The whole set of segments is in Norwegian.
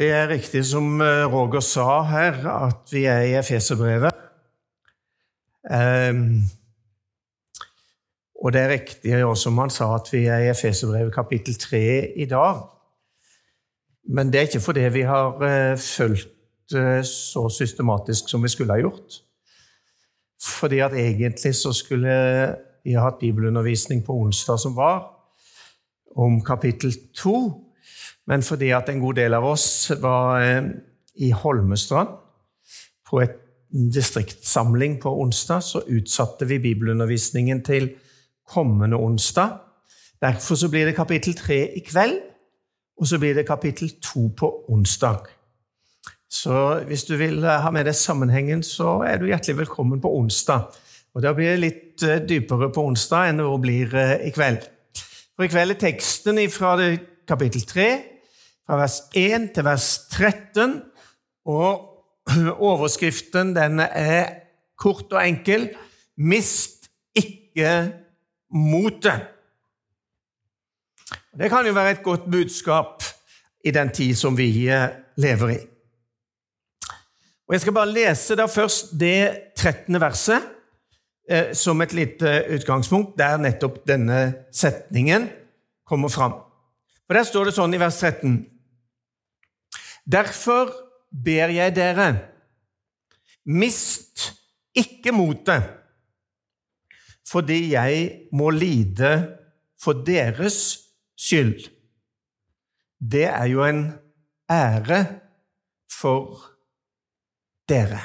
Det er riktig som eh, Roger sa her, at vi er i Efeserbrevet. Um, og det er riktig også som han sa, at vi er i Efeserbrevet kapittel 3 i dag. Men det er ikke fordi vi har uh, fulgt uh, så systematisk som vi skulle ha gjort. Fordi at egentlig så skulle vi ha hatt bibelundervisning på onsdag som var, om kapittel 2 men fordi at en god del av oss var eh, i Holmestrand på et distriktssamling på onsdag, så utsatte vi bibelundervisningen til kommende onsdag. Derfor så blir det kapittel tre i kveld, og så blir det kapittel to på onsdag. Så hvis du vil eh, ha med deg sammenhengen, så er du hjertelig velkommen på onsdag. Og Da blir det litt eh, dypere på onsdag enn det blir i kveld. For I kveld er teksten fra kapittel 3, fra vers 1 til vers 13. Og overskriften den er kort og enkel Mist ikke motet. Det kan jo være et godt budskap i den tid som vi eh, lever i. Og Jeg skal bare lese da først det 13. verset eh, som et lite utgangspunkt, der nettopp denne setningen kommer fram. For Der står det sånn i vers 13 Derfor ber jeg dere, mist ikke motet, fordi jeg må lide for deres skyld. Det er jo en ære for dere.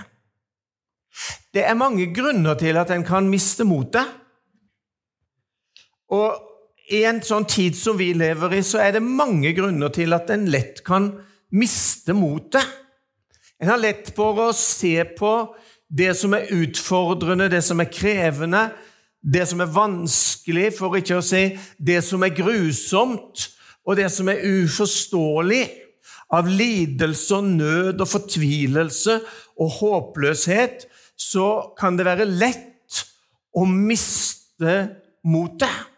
Det er mange grunner til at en kan miste motet. Og i en sånn tid som vi lever i, så er det mange grunner til at en lett kan miste motet. En har lett for å se på det som er utfordrende, det som er krevende, det som er vanskelig, for ikke å si det som er grusomt, og det som er uforståelig, av lidelse og nød og fortvilelse og håpløshet, så kan det være lett å miste motet.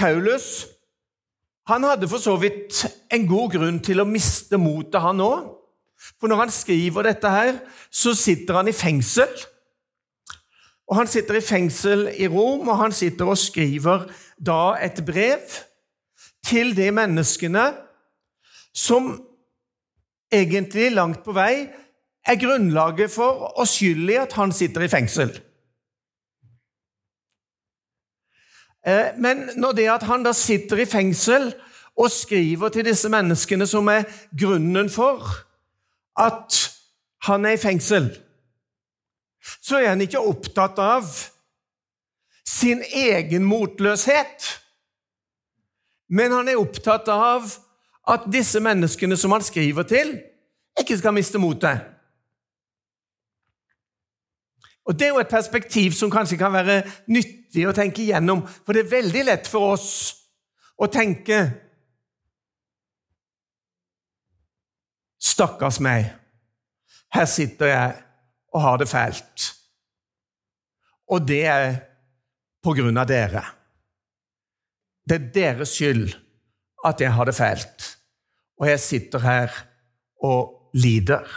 Paulus han hadde for så vidt en god grunn til å miste motet, han òg. For når han skriver dette her, så sitter han i fengsel. Og Han sitter i fengsel i Rom, og han sitter og skriver da et brev til de menneskene som egentlig langt på vei er grunnlaget for og skyld i at han sitter i fengsel. Eh, men når det at han da sitter i fengsel og skriver til disse menneskene som er grunnen for at han er i fengsel, så er han ikke opptatt av sin egen motløshet. Men han er opptatt av at disse menneskene som han skriver til, ikke skal miste motet. Og Det er jo et perspektiv som kanskje kan være nyttig å tenke igjennom, for det er veldig lett for oss å tenke Stakkars meg, her sitter jeg og har det fælt. Og det er på grunn av dere. Det er deres skyld at jeg har det fælt, og jeg sitter her og lider.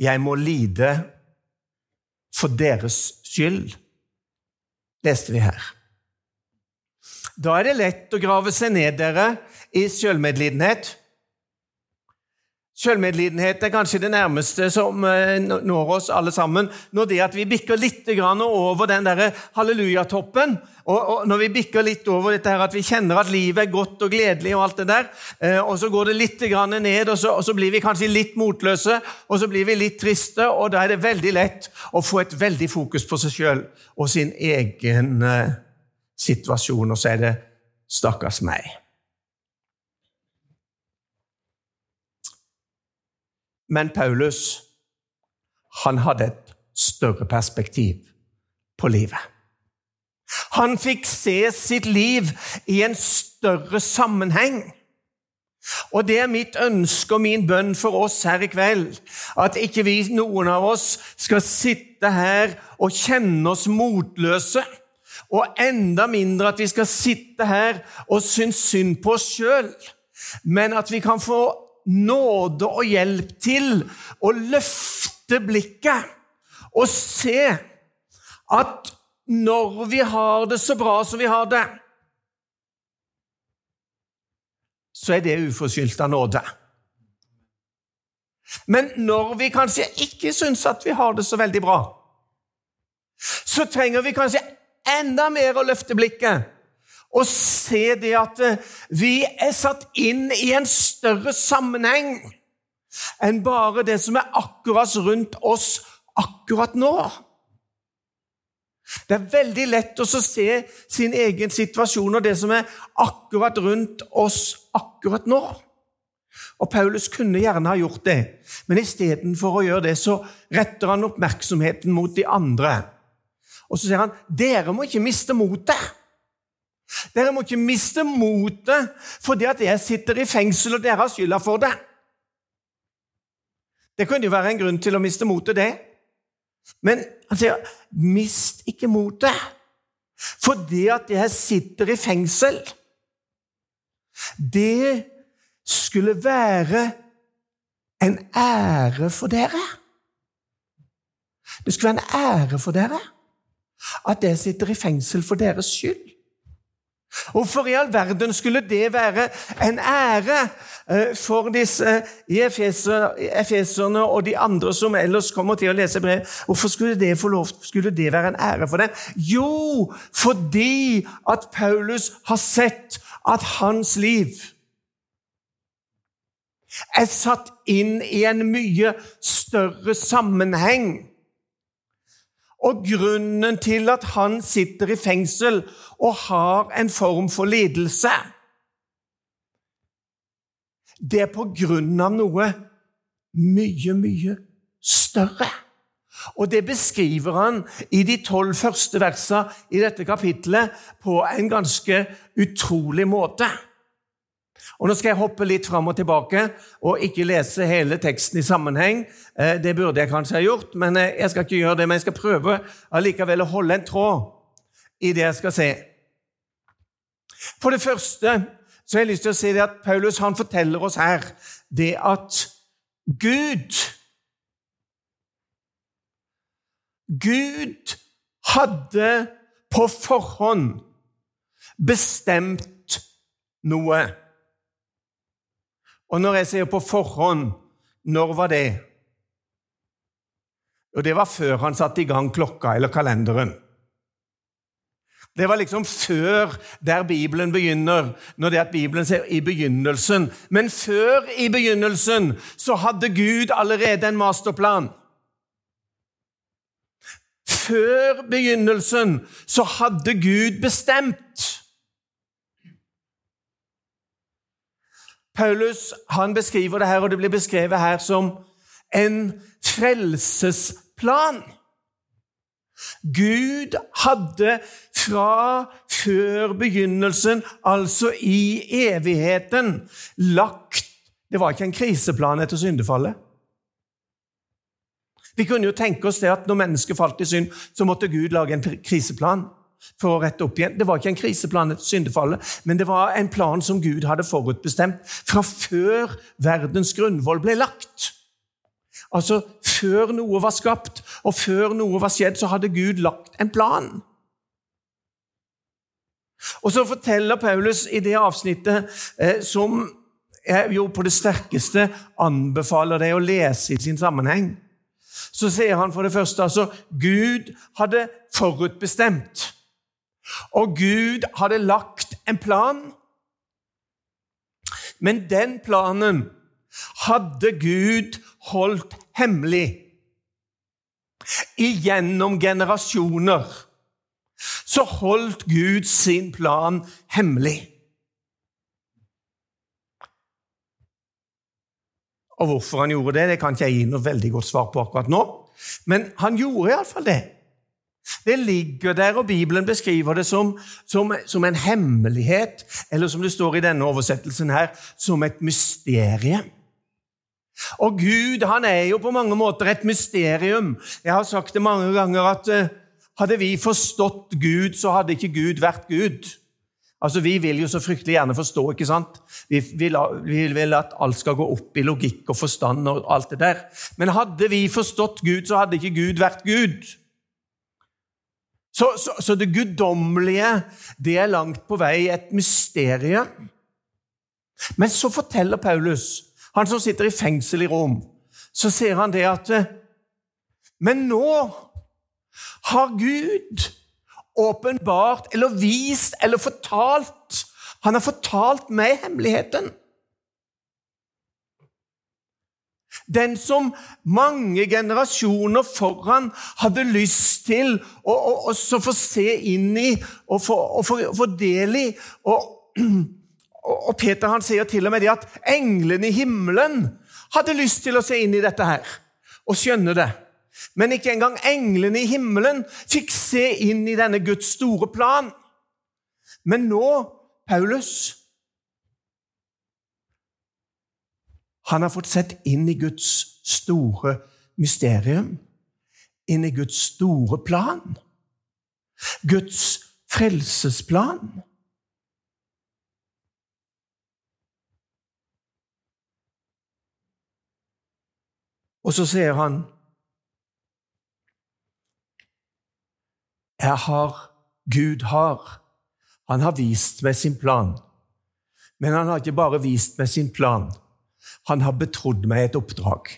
Jeg må lide for deres skyld, leste vi her. Da er det lett å grave seg ned dere i selvmedlidenhet. Selvmedlidenhet er kanskje det nærmeste som eh, når oss alle sammen. Når det at vi bikker litt over den der hallelujatoppen, og, og når vi bikker litt over dette her at vi kjenner at livet er godt og gledelig, og alt det der, eh, og så går det litt ned, og så, og så blir vi kanskje litt motløse, og så blir vi litt triste, og da er det veldig lett å få et veldig fokus på seg sjøl og sin egen uh, situasjon, og så er det 'stakkars meg'. Men Paulus han hadde et større perspektiv på livet. Han fikk se sitt liv i en større sammenheng. Og det er mitt ønske og min bønn for oss her i kveld. At ikke vi, noen av oss, skal sitte her og kjenne oss motløse Og enda mindre at vi skal sitte her og synes synd på oss sjøl, men at vi kan få nåde og hjelp til å løfte blikket og se at når vi har det så bra som vi har det, så er det uforskyldt av nåde. Men når vi kanskje ikke syns at vi har det så veldig bra, så trenger vi kanskje enda mer å løfte blikket og se det at eh, vi er satt inn i en større sammenheng enn bare det som er akkurat rundt oss akkurat nå. Det er veldig lett å se sin egen situasjon og det som er akkurat rundt oss akkurat nå. Og Paulus kunne gjerne ha gjort det, men istedenfor å gjøre det, så retter han oppmerksomheten mot de andre. Og så sier han dere må ikke miste motet. Dere må ikke miste motet fordi at jeg sitter i fengsel og dere har skylda for det. Det kunne jo være en grunn til å miste motet, det. Men han sier mist ikke motet fordi at jeg sitter i fengsel. Det skulle være en ære for dere. Det skulle være en ære for dere at jeg sitter i fengsel for deres skyld. Hvorfor i all verden skulle det være en ære eh, for disse efeserne og de andre som ellers kommer til å lese brev? Hvorfor skulle det, lov, skulle det være en ære for dem? Jo, fordi at Paulus har sett at hans liv er satt inn i en mye større sammenheng og grunnen til at han sitter i fengsel og har en form for lidelse, det er på grunn av noe mye, mye større. Og det beskriver han i de tolv første versene i dette kapitlet på en ganske utrolig måte. Og Nå skal jeg hoppe litt fram og tilbake og ikke lese hele teksten i sammenheng. Eh, det burde jeg kanskje ha gjort, men eh, jeg skal ikke gjøre det. Men jeg skal prøve allikevel å holde en tråd i det jeg skal se. For det første så har jeg lyst til å si det at Paulus han forteller oss her det at Gud Gud hadde på forhånd bestemt noe. Og når jeg sier på forhånd, når var det? Og det var før han satte i gang klokka eller kalenderen. Det var liksom før der Bibelen begynner, når det at Bibelen ser i begynnelsen. Men før i begynnelsen så hadde Gud allerede en masterplan. Før begynnelsen så hadde Gud bestemt Paulus han beskriver det her, og det blir beskrevet her som en frelsesplan. Gud hadde fra før begynnelsen, altså i evigheten, lagt Det var ikke en kriseplan etter syndefallet. Vi kunne jo tenke oss det at når mennesket falt i synd, så måtte Gud lage en kriseplan for å rette opp igjen. Det var ikke en kriseplan etter syndefallet, men det var en plan som Gud hadde forutbestemt fra før verdens grunnvoll ble lagt. Altså, Før noe var skapt, og før noe var skjedd, så hadde Gud lagt en plan. Og så forteller Paulus i det avsnittet eh, som jeg jo på det sterkeste anbefaler deg å lese i sin sammenheng. Så sier han for det første altså Gud hadde forutbestemt og Gud hadde lagt en plan, men den planen hadde Gud holdt hemmelig. Igjennom generasjoner så holdt Gud sin plan hemmelig. Og Hvorfor han gjorde det, det kan ikke jeg gi noe veldig godt svar på akkurat nå. Men han gjorde iallfall det. Det ligger der, og Bibelen beskriver det som, som, som, en hemmelighet, eller som det står i denne oversettelsen her, som et mysterium. Og Gud han er jo på mange måter et mysterium. Jeg har sagt det mange ganger at uh, hadde vi forstått Gud, så hadde ikke Gud vært Gud. Altså, Vi vil jo så fryktelig gjerne forstå. ikke sant? Vi vil, vi vil, at alt skal gå opp i logikk og forstand og alt det der. Men hadde vi forstått Gud, så hadde ikke Gud vært Gud. Så, så, så det guddommelige, det er langt på vei et mysterium. Men så forteller Paulus, han som sitter i fengsel i Rom, så sier han det at Men nå har Gud åpenbart eller vist eller fortalt. Han har fortalt meg hemmeligheten. Den som mange generasjoner foran hadde lyst til å, å, også få se inn i og få, få del i. Og, og, Peter han sier til og med det at englene i himmelen hadde lyst til å se inn i dette her og skjønne det. Men ikke engang englene i himmelen fikk se inn i denne Guds store plan. Men nå, Paulus Han har fått sett inn i Guds store mysterium, inn i Guds store plan. Guds frelsesplan. Og så sier han Jeg har Gud har. Han har vist meg sin plan. Men han har ikke bare vist meg sin plan. Han har betrodd meg et oppdrag.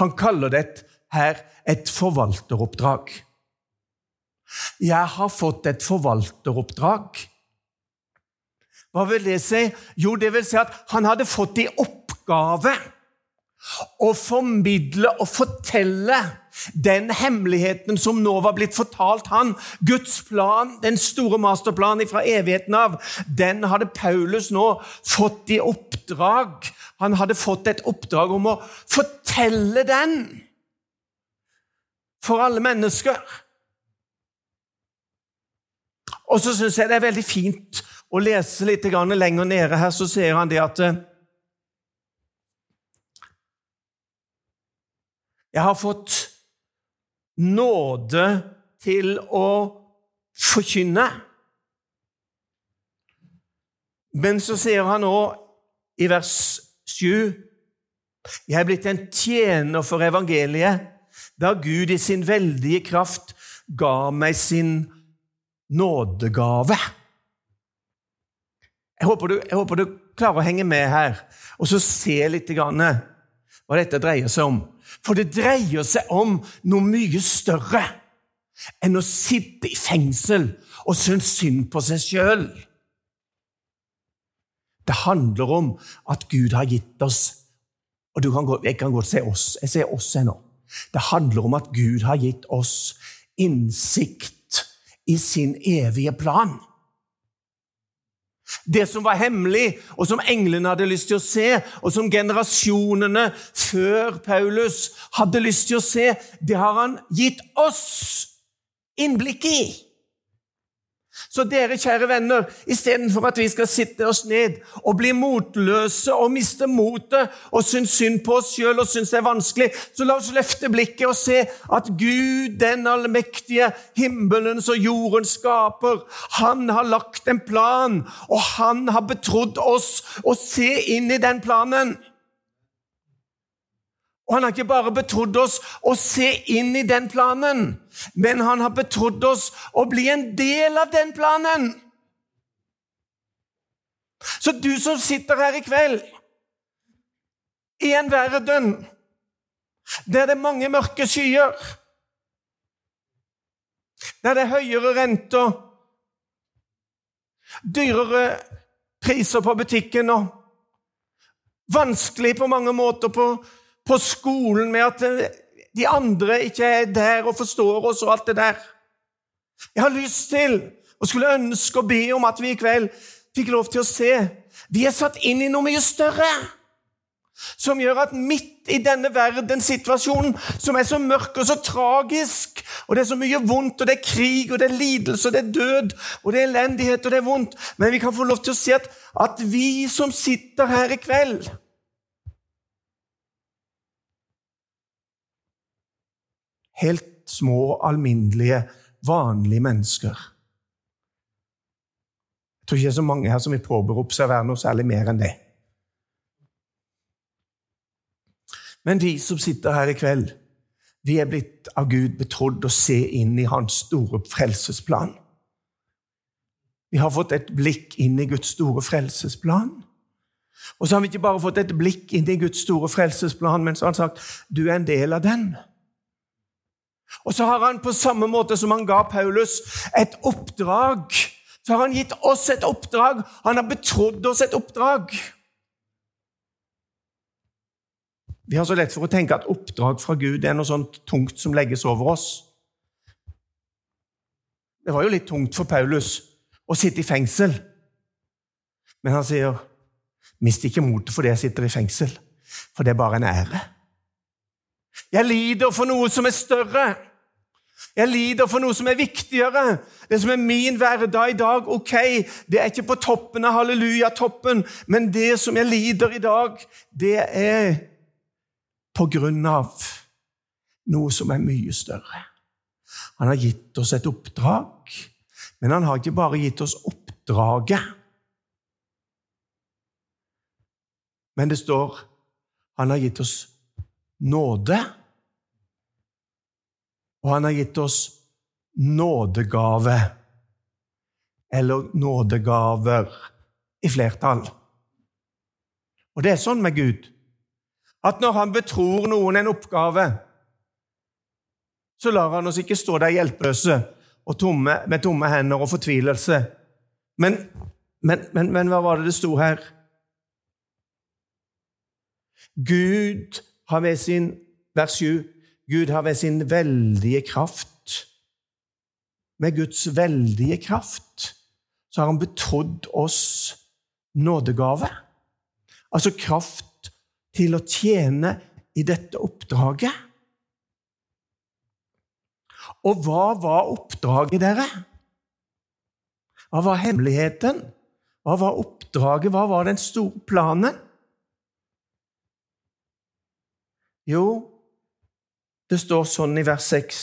Han kaller det her et forvalteroppdrag. Jeg har fått et forvalteroppdrag. Hva vil det si? Jo, det vil si at han hadde fått i oppgave å formidle og fortelle den hemmeligheten som nå var blitt fortalt han, Guds plan, den store masterplanen fra evigheten av, den hadde Paulus nå fått i oppdrag. Han hadde fått et oppdrag om å fortelle den for alle mennesker. Og så syns jeg det er veldig fint å lese litt lenger nede her, så ser han det at eh, Jeg har fått nåde til å forkynne. Men så sier han nå i vers 7 Jeg er blitt en tjener for evangeliet da Gud i sin veldige kraft ga meg sin nådegave. Jeg håper, du, jeg håper du klarer å henge med her og så se litt hva dette dreier seg om. For det dreier seg om noe mye større enn å sitte i fengsel og synes synd på seg sjøl. Det handler om at Gud har gitt oss og kan Jeg kan godt se oss. Jeg ser oss ennå. Det handler om at Gud har gitt oss innsikt i sin evige plan. Det som var hemmelig, og som englene hadde lyst til å se, og som generasjonene før Paulus hadde lyst til å se, det har han gitt oss innblikk i. Så dere, kjære venner, istedenfor at vi skal sitte oss ned og bli motløse og miste motet og synes synd på oss sjøl og synes det er vanskelig, så la oss løfte blikket og se at Gud, den allmektige, himmelens og jordens skaper, han har lagt en plan, og han har betrodd oss å se inn i den planen. Og han har ikke bare betrodd oss å se inn i den planen, men han har betrodd oss å bli en del av den planen. Så du som sitter her i kveld, i en verden der det er mange mørke skyer, der det er høyere renter, dyrere priser på butikken og vanskelig på mange måter på på skolen med at eh, de andre ikke er der og forstår oss og alt det der. Jeg har lyst til og skulle ønske og be om at vi i kveld fikk lov til å se. Vi er satt inn i noe mye større. Som gjør at midt i denne verdenssituasjonen, som er så mørk og så tragisk, og det er så mye vondt, og det er krig, og det er lidelse, og det er død, og det er elendighet, og det er vondt Men vi kan få lov til å si at, at vi som sitter her i kveld helt små, alminnelige, vanlige mennesker. Jeg tror ikke det er så mange her som vil påberope seg å være noe særlig mer enn det. Men de som sitter her i kveld, vi er blitt av Gud betrodd å se inn i Hans store frelsesplan. Vi har fått et blikk inn i Guds store frelsesplan. Og så har vi ikke bare fått et blikk inn i Guds store frelsesplan, men så har han sagt du er en del av den. Og så har han på samme måte som han ga Paulus et oppdrag, så har han gitt oss et oppdrag. Han har betrodd oss et oppdrag. Vi har så lett for å tenke at oppdrag fra Gud er noe sånt tungt som legges over oss. Det var jo litt tungt for Paulus å sitte i fengsel. Men han sier, 'Mist ikke motet fordi jeg sitter i fengsel, for det er bare en ære.' Jeg lider for noe som er større. Jeg lider for noe som er viktigere. Det som er min hverdag i dag, ok, det er ikke på toppen av hallelujatoppen, men det som jeg lider i dag, det er på grunn av noe som er mye større. Han har gitt oss et oppdrag, men han har ikke bare gitt oss oppdraget. Men det står han har gitt oss nåde, og han har gitt oss nådegave, eller nådegaver i flertall. Og det er sånn med Gud at når han betror noen en oppgave, så lar han oss ikke stå der hjelpeløse og tomme, med tomme hender og fortvilelse. Men, men, men, men hva var det det sto her? Gud har ved sin vers 7 Gud har ved sin veldige kraft Med Guds veldige kraft så har han betrodd oss nådegave. Altså kraft til å tjene i dette oppdraget. Og hva var oppdraget, dere? Hva var hemmeligheten? Hva var oppdraget? Hva var den store planen? Jo, det står sånn i vers 6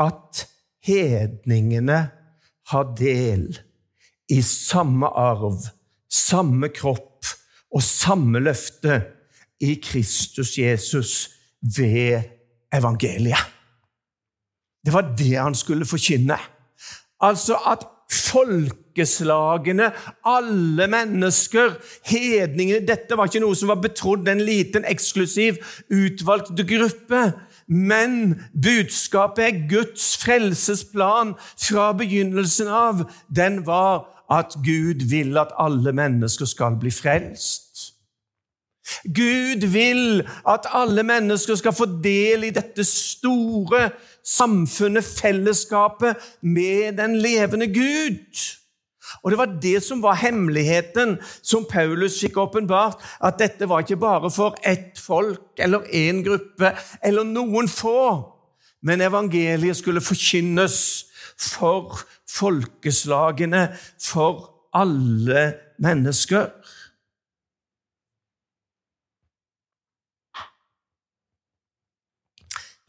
at hedningene har del i samme arv samme kropp og samme løfte i Kristus Jesus ved evangeliet. Det var det han skulle forkynne. Altså at folkeslagene, alle mennesker, hedningene Dette var ikke noe som var betrodd en liten, eksklusiv, utvalgt gruppe. Men budskapet er Guds frelsesplan fra begynnelsen av. Den var at Gud vil at alle mennesker skal bli frelst. Gud vil at alle mennesker skal få del i dette store samfunnet, fellesskapet, med den levende Gud. Og Det var det som var hemmeligheten som Paulus fikk åpenbart. At dette var ikke bare for ett folk eller én gruppe eller noen få. Men evangeliet skulle forkynnes for folkeslagene, for alle mennesker.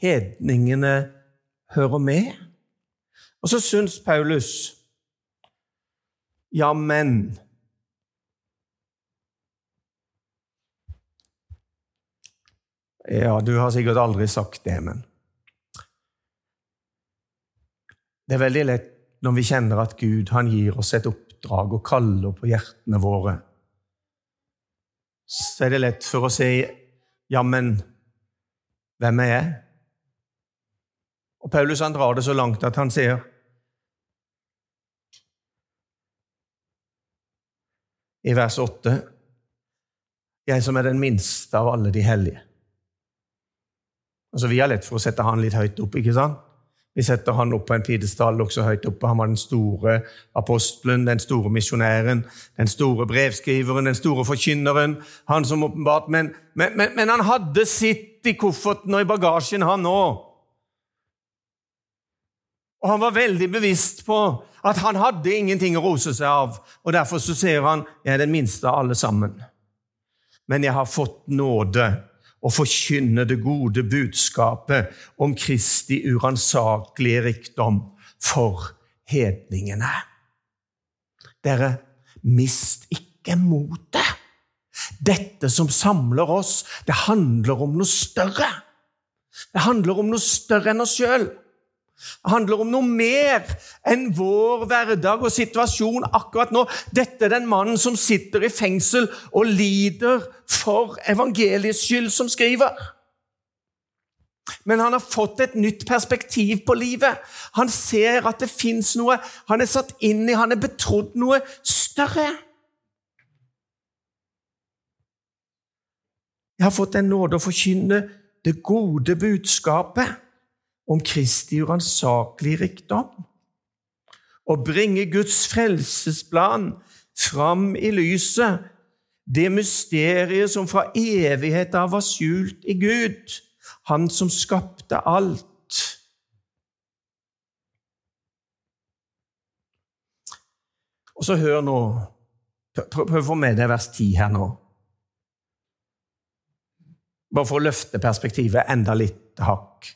Hedningene hører med. Og så syns Paulus Ja, men Ja, du har sikkert aldri sagt det, men Det er veldig lett når vi kjenner at Gud han gir oss et oppdrag og kaller på hjertene våre. Så er det lett for å si ja, men hvem er jeg? Og Paulus han drar det så langt at han sier i vers 8 Jeg som er den minste av alle de hellige. Altså, Vi har lett for å sette han litt høyt opp, ikke sant? Vi setter han opp på en pidestall også høyt oppe. Han var den store apostelen, den store misjonæren, den store brevskriveren, den store forkynneren. Han som åpenbart, men, men, men, men han hadde sitt i kofferten og i bagasjen, han òg. Og han var veldig bevisst på at han hadde ingenting å rose seg av. Og Derfor så ser han jeg er den minste av alle sammen. Men jeg har fått nåde å forkynne det gode budskapet om Kristi uransakelige rikdom for hedningene. Dere, mist ikke motet. Dette som samler oss, det handler om noe større. Det handler om noe større enn oss sjøl. Handler om noe mer enn vår hverdag og situasjon akkurat nå. Dette er den mannen som sitter i fengsel og lider for evangeliets skyld, som skriver. Men han har fått et nytt perspektiv på livet. Han ser at det fins noe han er satt inn i, han er betrodd noe større. Jeg har fått en nåde å forkynne det gode budskapet om Kristi uransakelige rikdom. Å bringe Guds frelsesplan fram i lyset, det mysteriet som fra evighet av var skjult i Gud, Han som skapte alt. Og så hør nå Prøv å få med deg vers 10 her nå. Bare for å løfte perspektivet enda litt hakk.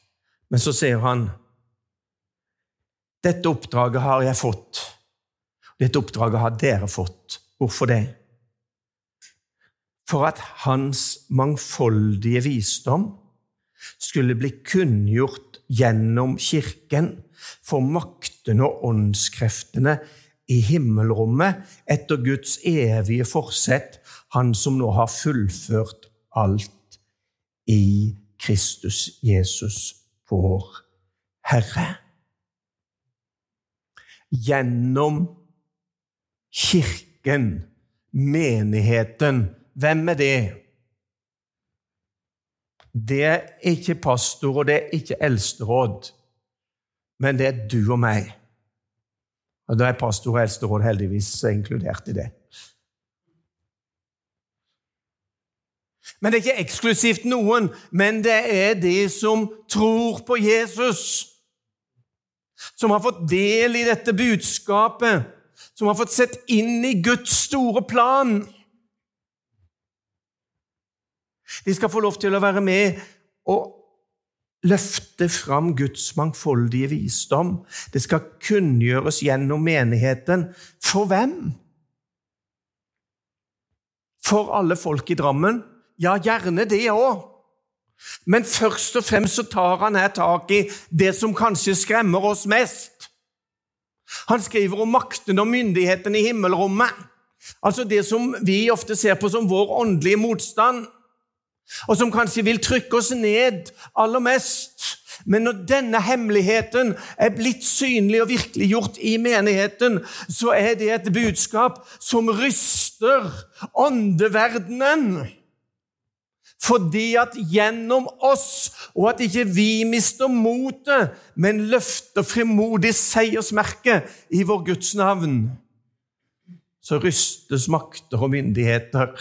Men så sier han dette oppdraget har jeg fått. Dette oppdraget har dere fått. Hvorfor det? For at hans mangfoldige visdom skulle bli kunngjort gjennom Kirken for maktene og åndskreftene i himmelrommet etter Guds evige forsett, Han som nå har fullført alt i Kristus Jesus vår Herre. Gjennom Kirken, menigheten. Hvem er det? Det er ikke pastor, og det er ikke eldsteråd, men det er du og meg. Og Da er pastor og eldsteråd heldigvis inkludert i det. Men det er ikke eksklusivt noen, men det er de som tror på Jesus. Som har fått del i dette budskapet, som har fått sett inn i Guds store plan. De skal få lov til å være med og løfte fram Guds mangfoldige visdom. Det skal kunngjøres gjennom menigheten. For hvem? For alle folk i Drammen? Ja, gjerne det òg. Men først og fremst så tar han her tak i det som kanskje skremmer oss mest. Han skriver om makten og myndigheten i himmelrommet. Altså det som vi ofte ser på som vår åndelige motstand, og som kanskje vil trykke oss ned aller mest. Men når denne hemmeligheten er blitt synlig og virkeliggjort i menigheten, så er det et budskap som ryster åndeverdenen. Fordi at gjennom oss, og at ikke vi mister motet, men løfter frimodig seiersmerke i vår Guds navn, så rystes makter og myndigheter.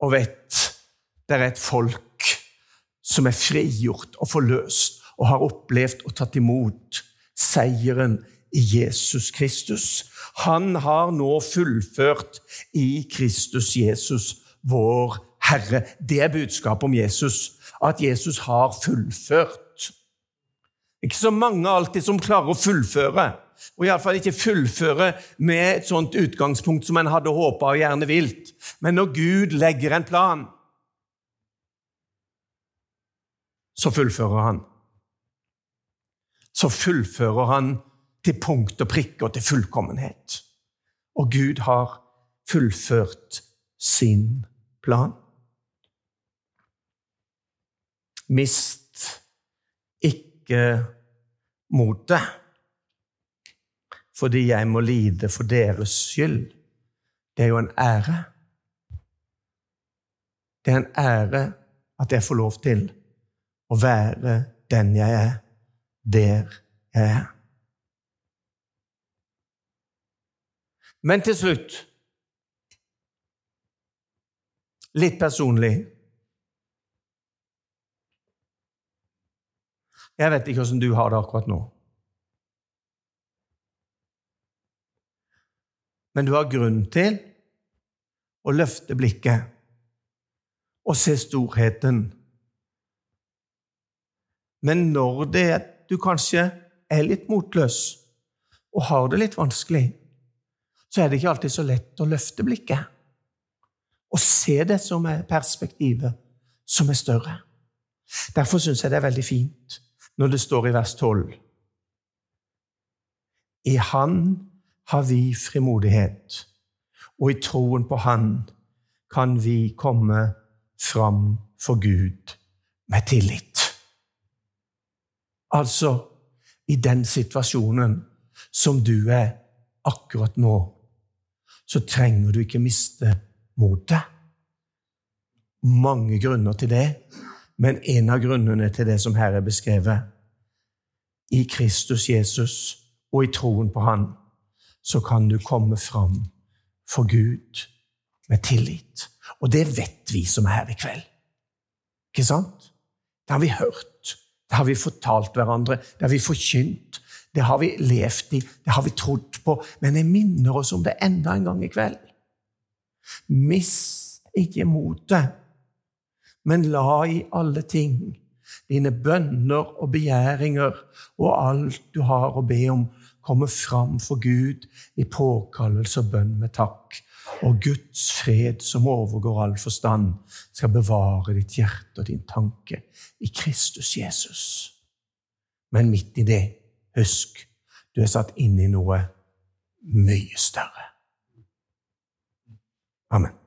Og vet, det er et folk som er frigjort og forløst og har opplevd og tatt imot seieren i Jesus Kristus. Han har nå fullført i Kristus Jesus, vår Herre. Det er budskapet om Jesus, at Jesus har fullført. Ikke så mange alltid som klarer å fullføre, og iallfall ikke fullføre med et sånt utgangspunkt som en hadde håpa og gjerne vilt. Men når Gud legger en plan, så fullfører han. Så fullfører han til punkt og prikke og til fullkommenhet. Og Gud har fullført sin plan. Mist ikke motet, fordi jeg må lide for deres skyld. Det er jo en ære. Det er en ære at jeg får lov til å være den jeg er, der jeg er. Men til slutt litt personlig Jeg vet ikke hvordan du har det akkurat nå. Men du har grunn til å løfte blikket og se storheten. Men når det er du kanskje er litt motløs og har det litt vanskelig, så er det ikke alltid så lett å løfte blikket og se det som er perspektivet, som er større. Derfor syns jeg det er veldig fint når det står i vers 12 I Han har vi frimodighet, og i troen på Han kan vi komme fram for Gud med tillit. Altså, i den situasjonen som du er akkurat nå, så trenger du ikke miste motet. Mange grunner til det, men en av grunnene til det som her er beskrevet I Kristus Jesus og i troen på Han, så kan du komme fram for Gud med tillit. Og det vet vi som er her i kveld. Ikke sant? Det har vi hørt. Det har vi fortalt hverandre. Det har vi forkynt. Det har vi levd i. Det har vi trodd på. Men jeg minner oss om det enda en gang i kveld. Mist ikke motet, men la i alle ting dine bønner og begjæringer og alt du har å be om, komme fram for Gud i påkallelse og bønn med takk. Og Guds fred, som overgår all forstand, skal bevare ditt hjerte og din tanke i Kristus Jesus. Men midt i det, husk, du er satt inn i noe mye større. Amen.